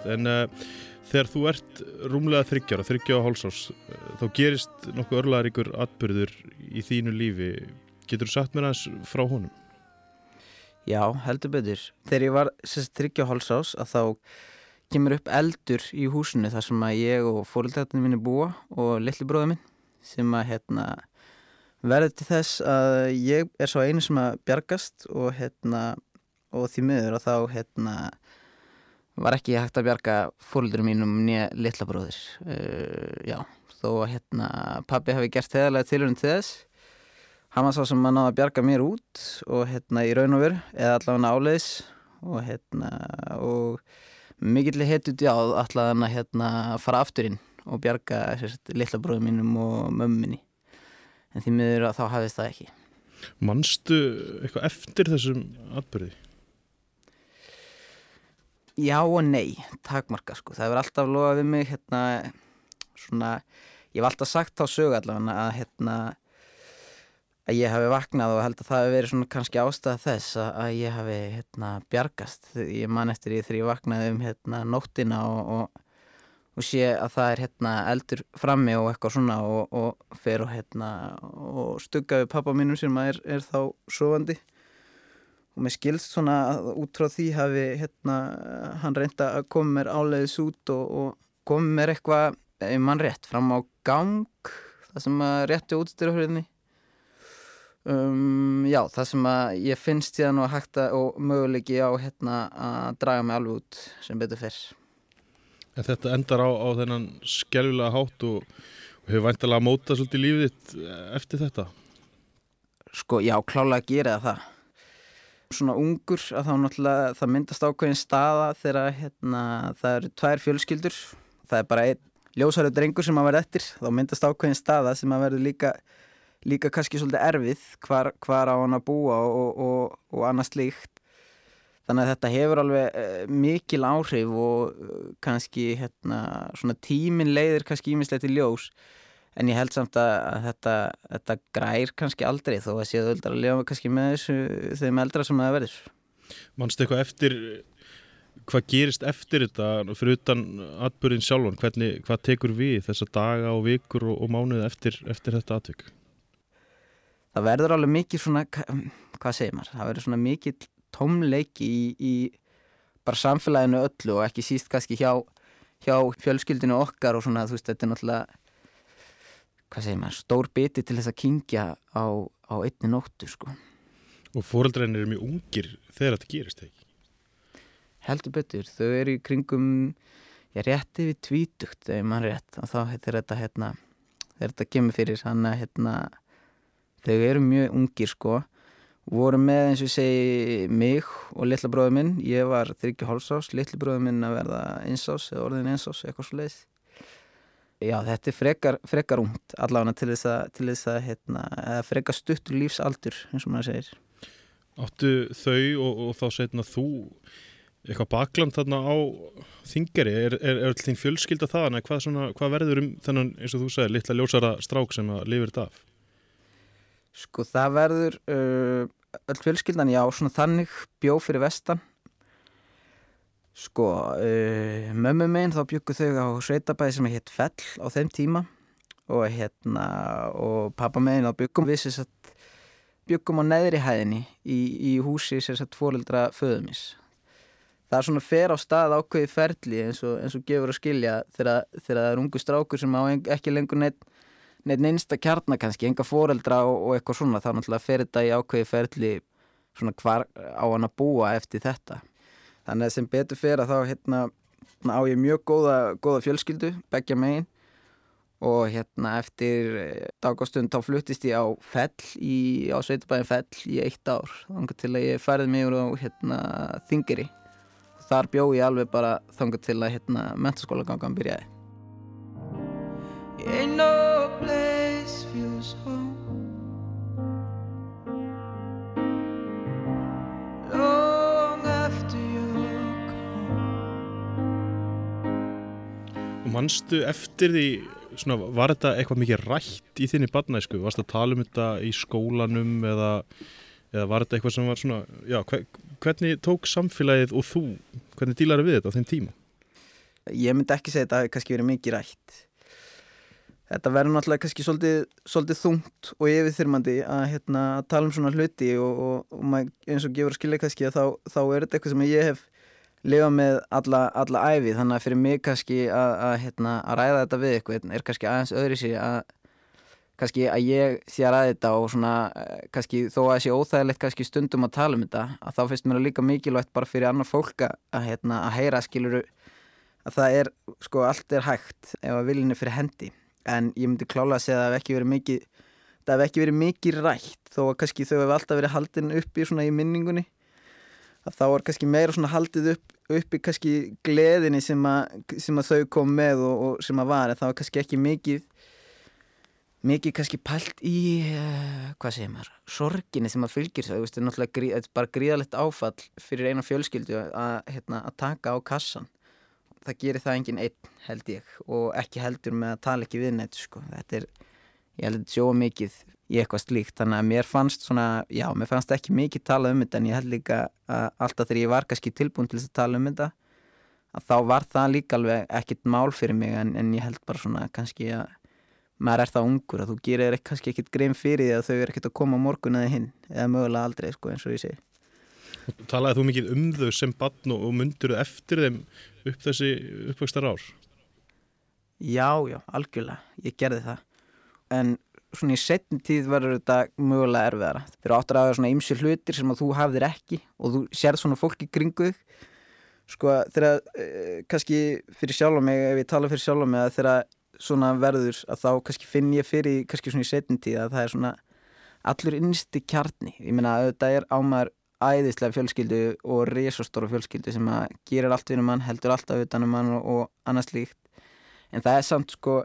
Tired. en uh, þegar þú ert rúmlega þryggjára, þryggjára hálsás uh, þá gerist nokkuð örlaðaríkur atbyrður í þínu lífi getur þú sagt mér aðeins frá honum? Já, heldur betur. Þegar ég var sérst tryggja hálsás að þá kemur upp eldur í húsinu þar sem að ég og fóröldarnir minni búa og litli bróður minn sem að hérna verður til þess að ég er svo einu sem að bjargast og hérna og því miður og þá hérna var ekki hægt að bjarga fóröldurum mínum nýja litla bróðir. Uh, já, þó að hérna pabbi hafi gert þegarlega tilhörun til þess. Hann var svo sem að náða að bjarga mér út og hérna í raun og veru eða allavega áleiðis. Og hérna og mikill hetut já allavega hérna fara afturinn og bjarga sérst, litla bróðum mínum og mömminni en því miður að þá hafðist það ekki. Manstu eitthvað eftir þessum atbyrði? Já og nei, takmarka sko. Það hefur alltaf lofað við mig hérna svona, ég hef alltaf sagt þá sögu allavega að hérna að ég hafi vaknað og held að það hefur verið svona kannski ástæða þess að ég hafi hérna bjargast. Ég man eftir því þegar ég vaknaði um hérna nóttina og, og, og sé að það er hérna eldur frammi og eitthvað svona og, og fer og hérna og stugga við pappa mínum sem er, er þá sofandi og mér skilst svona að út frá því hafi hérna hann reynda að koma mér áleiðis út og, og koma mér eitthvað, ef mann rétt, fram á gang það sem að rétti útstyrjafriðni um, já, það sem að ég finnst síðan og hægt að og möguleiki á hérna að draga mig alveg út sem betur fyrr. En þetta endar á, á þennan skelvilega hátt og, og hefur væntalega mótað svolítið lífið þitt eftir þetta? Sko, já, klálega að gera það svona ungur að þá náttúrulega það myndast ákveðin staða þegar hérna, það eru tvær fjölskyldur það er bara einn ljósæru drengur sem að verða eftir þá myndast ákveðin staða sem að verður líka líka kannski svolítið erfið hvar, hvar á hann að búa og, og, og annað slíkt. Þannig að þetta hefur alveg uh, mikil áhrif og uh, kannski hérna, tímin leiðir kannski ímislegt í ljós en ég held samt að, að þetta, þetta grær kannski aldrei þó að séu öldra að lifa kannski með þessu þeim eldra sem það verður. Manstu eitthvað eftir hvað gerist eftir þetta fyrir utan atbyrðin sjálfan? Hvernig, hvað tekur við þessa daga og vikur og, og mánuði eftir, eftir þetta atvik? Það verður alveg mikið svona hvað segir maður, það verður svona mikið tómleiki í, í bara samfélaginu öllu og ekki síst kannski hjá, hjá fjölskyldinu okkar og svona þú veist þetta er náttúrulega hvað segir maður, stór biti til þess að kingja á, á einni nóttu sko. Og fóröldræðin eru mjög ungir þegar þetta gerist ekki? Heldur betur, þau eru í kringum ég rétti við tvítugt ef mann rétt. Og þá heitir þetta hérna, þegar þetta kemur fyrir hann að hérna, þau eru mjög ungir sko. Voru með eins og segi mig og litla bróður minn. Ég var þryggju hálsás, litli bróður minn að verða einsás eða orðin einsás eitthvað svo leiðis Já, þetta er frekar, frekar ungt allavega til þess að, til þess að hérna, frekar stuttur lífsaldur eins og maður segir. Áttu þau og, og þá setna þú eitthvað bakland þarna á þingari, er, er, er þín fjölskylda það, en hvað, hvað verður um þennan eins og þú segir, litla ljósara strák sem að lifir þetta af? Sko það verður uh, öll fjölskyldan, já, svona þannig bjó fyrir vestan Sko, uh, mömmu meginn þá byggu þau á sveitabæði sem heit Fell á þeim tíma og hérna, og pappa meginn þá byggum við sér satt byggum á neðri hæðinni í, í húsi sér satt fórildra föðumis. Það er svona fer á stað ákveði ferli eins og, eins og gefur að skilja þegar, það er ungu strákur sem á ekki lengur neitt neitt neinsta kjarnar kannski, enga fóreldra og, og eitthvað svona, þá náttúrulega fer þetta í ákveði ferli svona hvar á hann að búa eftir þetta þannig að sem betur fyrir að þá hérna á ég mjög góða, góða fjölskyldu begja megin. Og hérna eftir eh, dagastund þá fluttist ég á fell í, á Sveitabæðin fell í eitt ár þannig til að ég færði mig úr á hérna þingiri og þar bjó ég alveg bara þannig til að hérna mentaskóla gangan byrjaði. Ain't no place feels home Manstu eftir því, svona, var þetta eitthvað mikið rætt í þinni barnæsku? Varst það að tala um þetta í skólanum eða, eða var þetta eitthvað sem var svona, já, hvernig tók samfélagið og þú, hvernig dílar við þetta á þeim tíma? Ég myndi ekki segja þetta að kannski verið mikið rætt. Þetta verður náttúrulega kannski svolítið, svolítið þungt og yfirþyrmandi að hérna, tala um svona hluti og, og, og eins og gefur að skilja kannski að þá, þá er þetta eitthvað sem ég hef lifa með alla, alla æfi þannig að fyrir mig kannski að, að, hérna, að ræða þetta við eitthvað er kannski aðeins öðru sér að kannski að ég sé að þetta og svona eh, kannski þó að sé óþægilegt kannski stundum að tala um þetta að þá finnst mér líka mikilvægt bara fyrir annar fólk að, hérna, að heyra skiluru að það er sko allt er hægt ef að viljinni fyrir hendi. En ég myndi klála að segja að það hef ekki verið mikið það hef ekki verið mikið rætt þó að kannski þau hef alltaf verið haldin upp í svona í minningunni að þá er kannski meira svona haldið upp, upp í kannski gleðinni sem að, sem að þau kom með og, og sem að var það var kannski ekki mikið mikið kannski pælt í uh, hvað segir maður, sorginni sem að fylgir það, þetta er náttúrulega grí, bara gríðalegt áfall fyrir eina fjölskyldu að, hérna, taka á kassan það gerir það engin einn held ég og ekki heldur með að tala ekki við neitt sko. þetta er, ég held að sjóa mikið í eitthvað slíkt. Þannig að mér fannst svona, já, mér fannst ekki mikið tala um þetta en ég held líka að alltaf þegar ég var kannski tilbúin til þess að tala um þetta að þá var það líka alveg ekkit mál fyrir mig en, en ég held bara svona kannski að maður er það ungur að þú gerir kannski ekkit grein fyrir því að þau er ekkit að koma morgun eða hinn eða mögulega aldrei sko eins og ég segi. Talaði þú mikið um þau sem barn og myndur eftir þeim upp þessi uppvægstar ár? Já, já, algjörlega, ég gerði það en svona í setni tíð verður þetta mögulega erfiðara. Þeir áttur að hafa svona ymsi hlutir sem að þú hafðir ekki og þú sér svona fólki kringuð sko þegar eh, kannski fyrir sjálf og mig, ef ég tala fyrir sjálf og mig að þegar svona verður að þá kannski finn ég fyrir kannski svona í setni tíð að það er svona allur innsti kjarni. Ég meina að þetta er ámar æðislega fjölskyldu og resastóra fjölskyldu sem að gerir allt við um hann, heldur alltaf utanum hann og, og annars líkt. En það er samt sko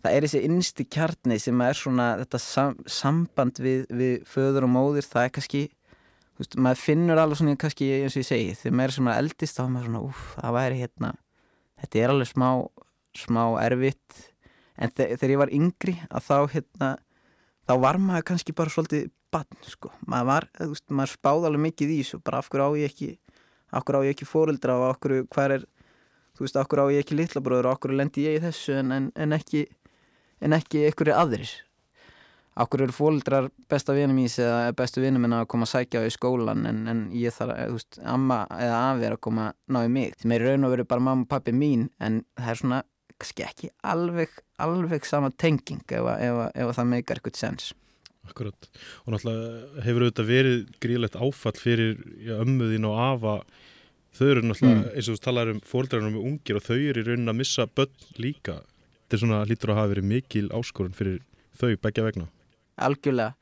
það er þessi innsti kjarni sem er svona þetta sam, samband við, við föður og móðir, það er kannski þú veist, maður finnur alveg svona kannski eins og ég segi, þegar maður er svona eldist þá er maður svona, uff, það væri hérna þetta er alveg smá, smá erfitt. En þegar ég var yngri að þá hérna þá var maður kannski bara svolítið bann, sko, maður var, þú veist, maður spáði alveg mikið í þessu, bara af hverju á ég ekki af hverju á ég ekki fóreldra og af hverju, hver er þú veist, af hverju á ég ekki litlabróður og af hverju lendi ég í þessu en, en, en ekki en ekki einhverju aðrir Akkur eru fólkdrar besta vinum ís eða bestu vinum minna að koma að sækja á í skólan en, en ég þarf, þú veist, amma eða afi er að koma að ná í mig. Sem er í raun og veru bara mamma og pappi mín en það er svona, kannski ekki alveg, alveg sama tenging ef, ef, ef það meikar eitthvað sens. Akkurat. Og náttúrulega hefur auðvitað verið gríðlegt áfall fyrir já, ömmuðin og afa. Þau eru náttúrulega, mm. eins og þú talar um fólkdrarinn og ungir og þau eru í raunin að missa börn líka. Þetta er svona, lítur að hafa verið mikil áskorun fyrir þau begja vegna. Algjörlega.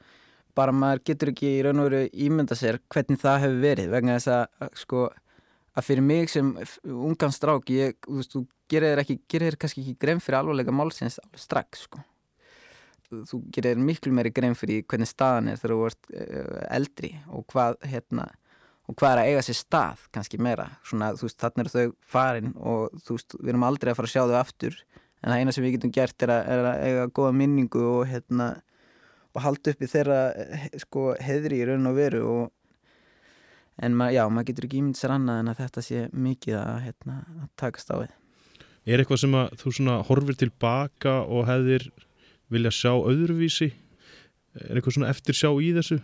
Bara maður getur ekki í raun og veru ímynda sér hvernig það hefur verið vegna þess að sko að fyrir mig sem ungan strák ég, þú veist, þú gerir þér ekki gerir þér kannski ekki grein fyrir alvarlega málsins strax sko. Þú gerir þér miklu meiri grein fyrir hvernig staðan er þegar þú ert uh, eldri og hvað hérna og hvað er að eiga sér stað kannski meira. Svona þú veist, þarna eru þau farin og þú veist, við erum aldrei að fara að sjá þau aftur en það eina sem við getum gert er að, er að eiga góða minningu og hérna og halda upp í þeirra sko, heðri í raun og veru og, en ma, já, maður getur ekki ímynd sér annað en að þetta sé mikið að, hérna, að takast á við Er eitthvað sem að þú svona horfir tilbaka og hefðir vilja sjá öðruvísi? Er eitthvað svona eftirsjá í þessu?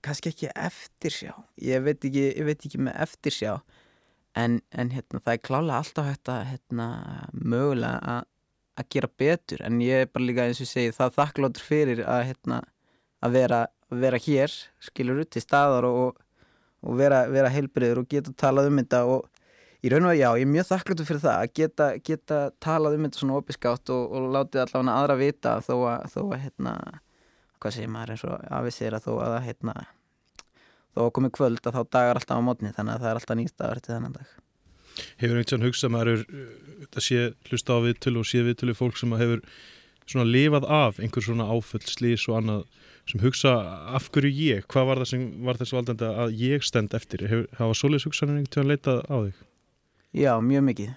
Kanski ekki eftirsjá ég veit ekki, ég veit ekki með eftirsjá en, en hérna, það er klálega alltaf hægt að hérna, mögulega að gera betur. En ég er bara líka eins og segi það þakkláttur fyrir að, hérna, að vera, vera hér skilur út til staðar og, og vera, vera heilbriður og geta talað um þetta. Og í raun og að já, ég er mjög þakkláttur fyrir það að geta, geta talað um þetta svona opiskátt og, og látið allavega aðra vita þó að, þó að hérna, hvað segir maður eins og afisir að þó að hérna, þó að komi kvöld að þá dagar alltaf á mótni þannig að það er alltaf nýst dagar til þennan dag. Hefur einhvern hugsað maður er, þetta sé hlusta á viðtölu og sé viðtölu fólk sem hefur svona lifað af einhver svona áföll, slís og annað sem hugsa af hverju ég, hvað var það sem var þessu valdandi að ég stend eftir? Hefur, hafa solis hugsanir einhvern veginn leitað á þig? Já, mjög mikið.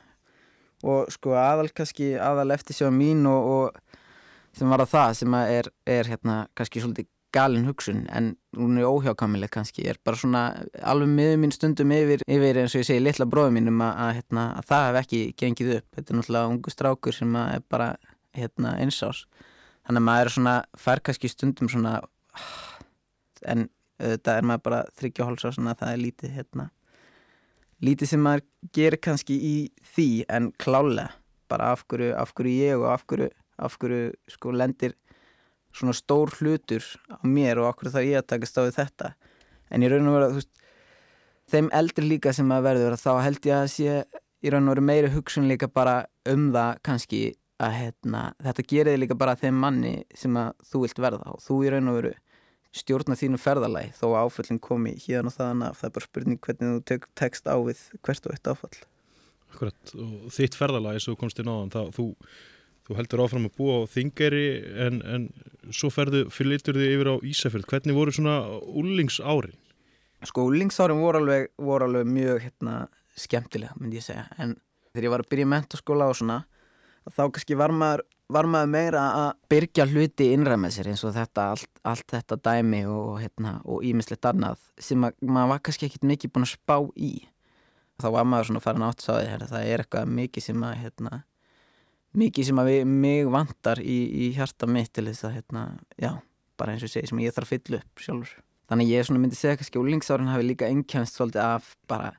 Og sko aðal kannski aðal eftir sjá mín og, og sem var að það sem að er, er hérna kannski svolítið galin hugsun en hún er óhjákamileg kannski. Er bara svona alveg miður mín stundum yfir, yfir eins og ég segi litla bróðum mínum að, að, hérna, að það hef ekki gengið upp. Þetta er náttúrulega ungu strákur sem er bara hérna, einsás þannig að maður er svona fær kannski stundum svona en þetta er maður bara þryggja hólsa svona það er lítið hérna lítið sem maður gerir kannski í því. En klálega bara af hverju, af hverju ég og af hverju, af hverju sko lendir svona stór hlutur á mér og okkur þarf ég að taka stáðið þetta. En ég raun og vera, þú veist þeim eldri líka sem að verður þá held ég að sé í raun og veru meiri hugsun líka bara um það kannski að hérna, þetta gerir líka bara þeim manni sem að þú vilt verða og þú í raun og veru stjórna þínu ferðalæg þó að áföllin komi hérna og þaðan af. Það er bara spurning hvernig þú tek, tekst á við hvert og eitt áfall. Akkurat, og þitt ferðalæg þú komst inn á þann, þá þú Þú heldur áfram að búa á Þingeri en, en svo ferðu, fylgir þið yfir á Ísafjörð. Hvernig voru svona úlingsárin? Sko úlingsárin voru alveg, voru alveg mjög hérna, skemmtilega, myndi ég segja. En þegar ég var að byrja í mentaskóla og svona, þá kannski var maður, var maður meira að byrja hluti innræð með sér eins og þetta, allt, allt þetta dæmi og hérna, ímislegt annað sem að, maður var kannski ekkit mikið búin að spá í. Þá var maður svona farin átt sáði, það er eitthvað mikið sem að, hérna, mikið sem að við, mig vantar í, í hjarta mitt til þess að hérna, já, bara eins og segi sem ég þarf að fylla upp sjálfur. Þannig ég svona myndi segja kannski úlingsárin hafi líka ennkjænst svolítið af bara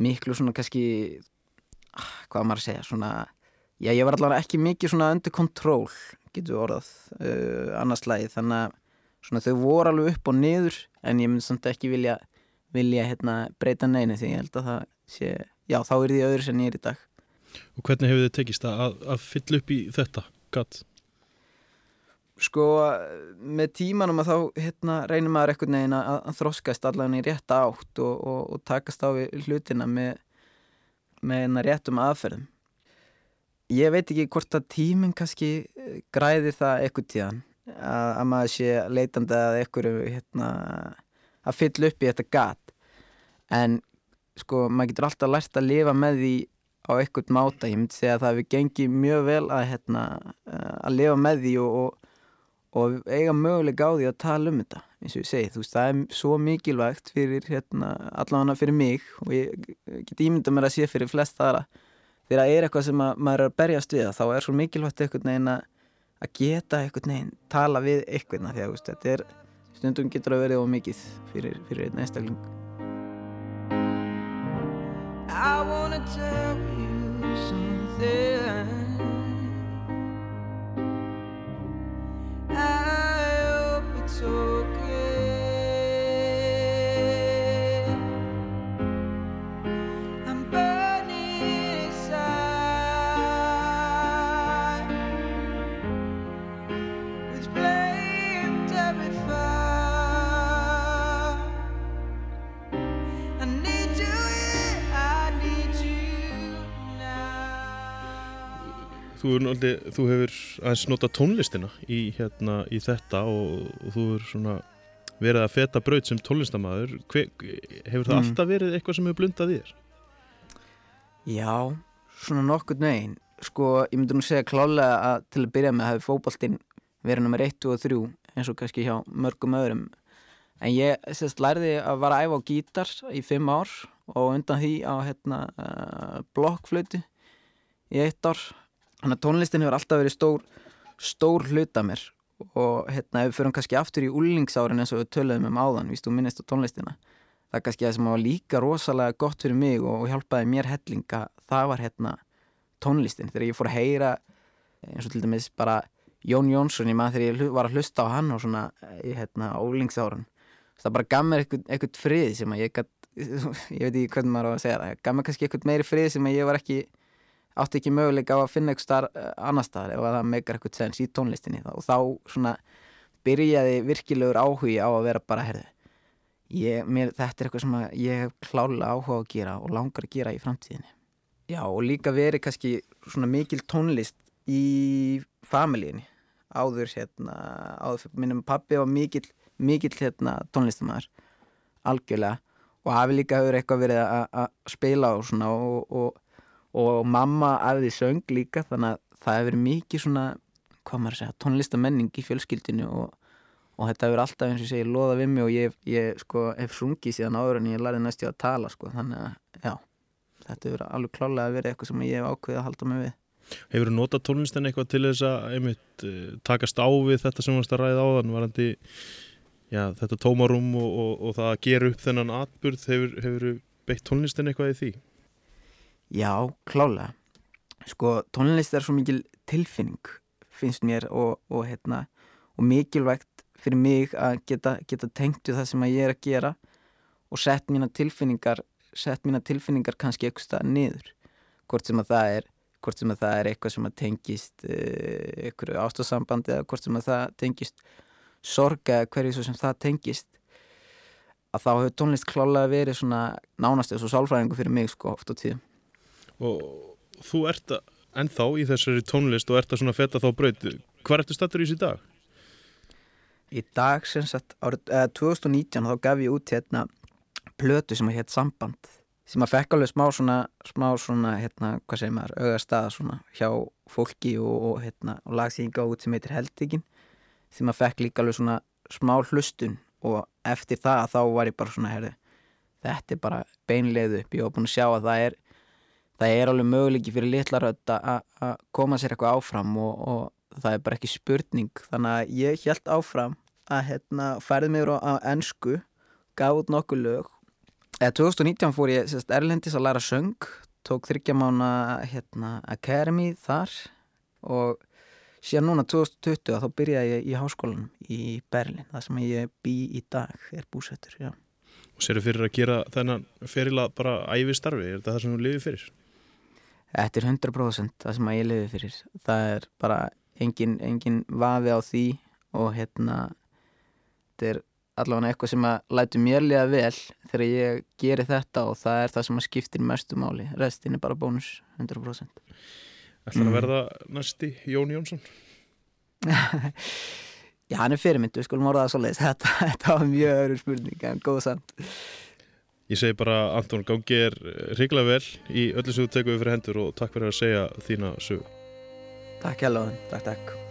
miklu svona kannski ah, hvað maður að segja, svona já, ég var allavega ekki mikið svona undir kontról getur orðað uh, annarslægi, þannig að svona þau voru alveg upp og niður en ég myndi samt ekki vilja, vilja hérna, breyta neina því ég held að það sé, já, þá er því öðru sem ég er í dag Og hvernig hefur þið tekist að, að fylla upp í þetta gatt? Sko, með tímanum að þá hérna, reynir maður ekkert neginn að, að þroskast allavega í rétta átt og, og, og takast á hlutina með, með hérna réttum aðferðum. Ég veit ekki hvort að tíminn kannski eh, græði það ekkert tíðan að, að maður sé leitandi að ekkert hérna, að fylla upp í þetta gatt. En sko, maður getur alltaf lært að lifa með því á einhvern máta, ég myndi segja að það hefur gengið mjög vel að, hérna, eh, að lifa með því og, og, og eiga mögulega á því að tala um þetta eins og ég segi, þú veist, það er svo mikilvægt fyrir, hérna, allavega fyrir mig og ég get ímynda mér að sé fyrir flest aðra, þegar það er eitthvað sem að, maður er að berjast við þá er svo mikilvægt einhvern veginn að að geta einhvern veginn tala við einhvern því að þú veist, þetta er stundum getur að verið of mikið fyrir, fyrir einn einstakling I wanna tell you something. I hope it's okay. Þú, er náttúrulega- þú hefur aðeins nota tónlistina í, hérna, í þetta og, og þú hefur svona verið að feta braut sem tónlistamæður. Hefur það Mm. alltaf verið eitthvað sem hefur blundað í þér? Já, svona nokkurn veginn sko, ég myndi nú segja klálega að til að byrja með hafi fótboltinn verið nummer 1, 2 og 3 eins og kannski hjá mörgum öðrum en ég sérst lærði að vara að æfa á gítar í 5 ár og undan því á hérna uh, blokkflötu í eitt ár þannig að tónlistin hefur alltaf verið stór stór hluta mér. Og hérna ef við förum kannski aftur í úlingsárin eins og við töluðum um áðan, víst þú minnist á tónlistina. Það er kannski það sem var líka rosalega gott fyrir mig og, hjálpaði mér hellinga það var hérna tónlistin. Þegar ég fór að heyra eins og til dæmis bara Jón Jónsson ég maður þegar ég var að hlusta á hann og svona í hérna ólingsárun það bara gaf mér eitthvað, eitthvað frið sem að ég gat, (laughs) ég veit ekki hvernig maður á að segja það gaf mér kannski eitthvað meiri frið sem að ég var ekki átti ekki möguleika á að finna eitthvað starf annar staðar ef að það meikar eitthvað sens í tónlistinni og þá svona byrjaði virkilegur áhugi á að vera bara herði ég, mér, þetta er eitthvað sem ég hef klálega áhuga að gera og langar að gera í framtíðinni. Já og líka verið kannski svona mikil tónlist í familíinni áður hérna áður, minnum pappi var mikill mikill hérna tónlistamæður algjörlega. Og hafi líka hefur eitthvað verið að spila og svona og, og, og mamma æfði söng líka þannig að það hefur mikið svona hvað maður að segja, tónlistamenning í fjölskyldinu og, og þetta hefur alltaf eins og segi loða við mig og ég, ég sko hef sungið síðan áður en ég lærði næstu að tala sko þannig að já, þetta hefur alveg klálega verið eitthvað sem ég hef ákveðið að halda mig við Hefur þú notað tónlistin eitthvað til þess að einmitt, uh, takast á við þetta sem varst að ræða áðan varandi já, þetta tómarum og, og, og það að gera upp þennan atburð hefur, hefur beitt tónlistin eitthvað í því? Já, klálega. Sko, tónlist er svo mikil tilfinning, finnst mér, og, og, hérna, og mikilvægt fyrir mig að geta, geta tengt við það sem ég er að gera og sett mína tilfinningar, sett mína tilfinningar kannski eitthvað stað niður. Hvort sem að það er, hvort sem að það er eitthvað sem að tengist uh, einhverju ástasambandi eða hvort sem að það tengist sorg eða hverju svo sem það tengist að þá hefur tónlist klálega verið svona nánast eða svo sálfræðingu fyrir mig sko oft á tíðum. Og þú ert ennþá í þessari tónlist og ert að svona feta þá braut. Hvað ertu stattur í þessi dag? Í dag sem sagt árið eh, 2019 þá gaf ég út hérna plötu sem að hétt Samband sem að fekk alveg smá svona, smá svona hérna, hvað segir maður, auga staða svona hjá fólki og, og hérna og lagsýninga út sem heitir Heldikinn sem að fekk líka alveg svona smá hlustun og eftir það þá var ég bara svona herði, þetta er bara beinleið upp, ég var búin að sjá að það er það er alveg möguleiki fyrir litla rödd að koma sér eitthvað áfram og, og það er bara ekki spurning þannig að ég held áfram að hérna færði mig á, á ennsku gaf út nokkuð lög eða 2019 fór ég sérst, Erlendis að læra söng tók þryggja mána hérna, Academy þar og síðan núna 2020 þá byrjaði ég í háskólanum í Berlin það sem ég bý í dag er búsettur. Og sér fyrir að gera þennan ferila bara æfi starfi? Er þetta það sem þú lifið fyrir? Þetta er 100% það sem að ég lifi fyrir. Það er bara engin, engin vafi á því og hérna þetta er allavega eitthvað sem að lætu mér liða vel þegar ég geri þetta og það er það sem að skiptir mestu máli. Restin er bara bónus 100% Ætlar að Mm. verða næsti Jón Jónsson? (laughs) Já, hann er fyrirmyndu, skulum orða það svo leiðis (laughs) þetta, þetta var mjög öðru spurning en góð samt Ég segi bara Anton, gangi er ríkla vel í öllu sem þú tekur fyrir hendur og takk fyrir að segja þína sög. Takk hérlega, takk, takk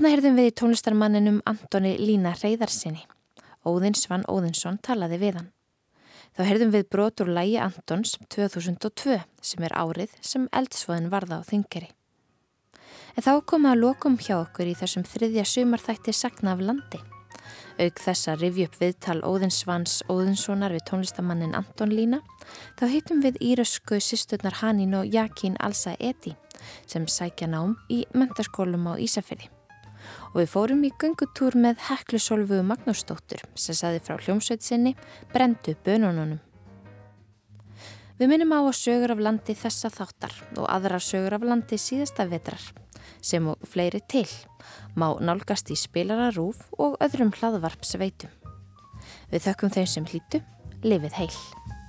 Þannig heyrðum við í tónlistarmanninum Antoni Lína Reyðarsinni. Óðinn Svann Óðinsson talaði við hann. Þá heyrðum við brot úr lægi Antons 2002 sem er árið sem eldsvoðin varða á þingeri. En þá komum að lokum hjá okkur í þessum þriðja sumarþætti Sakna af landi. Auk þess að rifja upp viðtal Óðinsvans Óðinssonar við tónlistamannin Anton Lína, þá heitum við írösku sýsturnar Hanín og Jakín Alsa Eti sem sækja nám í mentarskólum á Ísafjörði. Og við fórum í gungutúr með Heklusólfu Magnúsdóttur sem saði frá hljómsveit sinni Brendu bönununum. Við minnum á að sögur af landi þessa þáttar og aðra sögur af landi síðasta vetrar sem og fleiri til má nálgast í spilararúf og öðrum hlaðvarp sveitum. Við þökkum þeim sem hlýtu, lifið heil.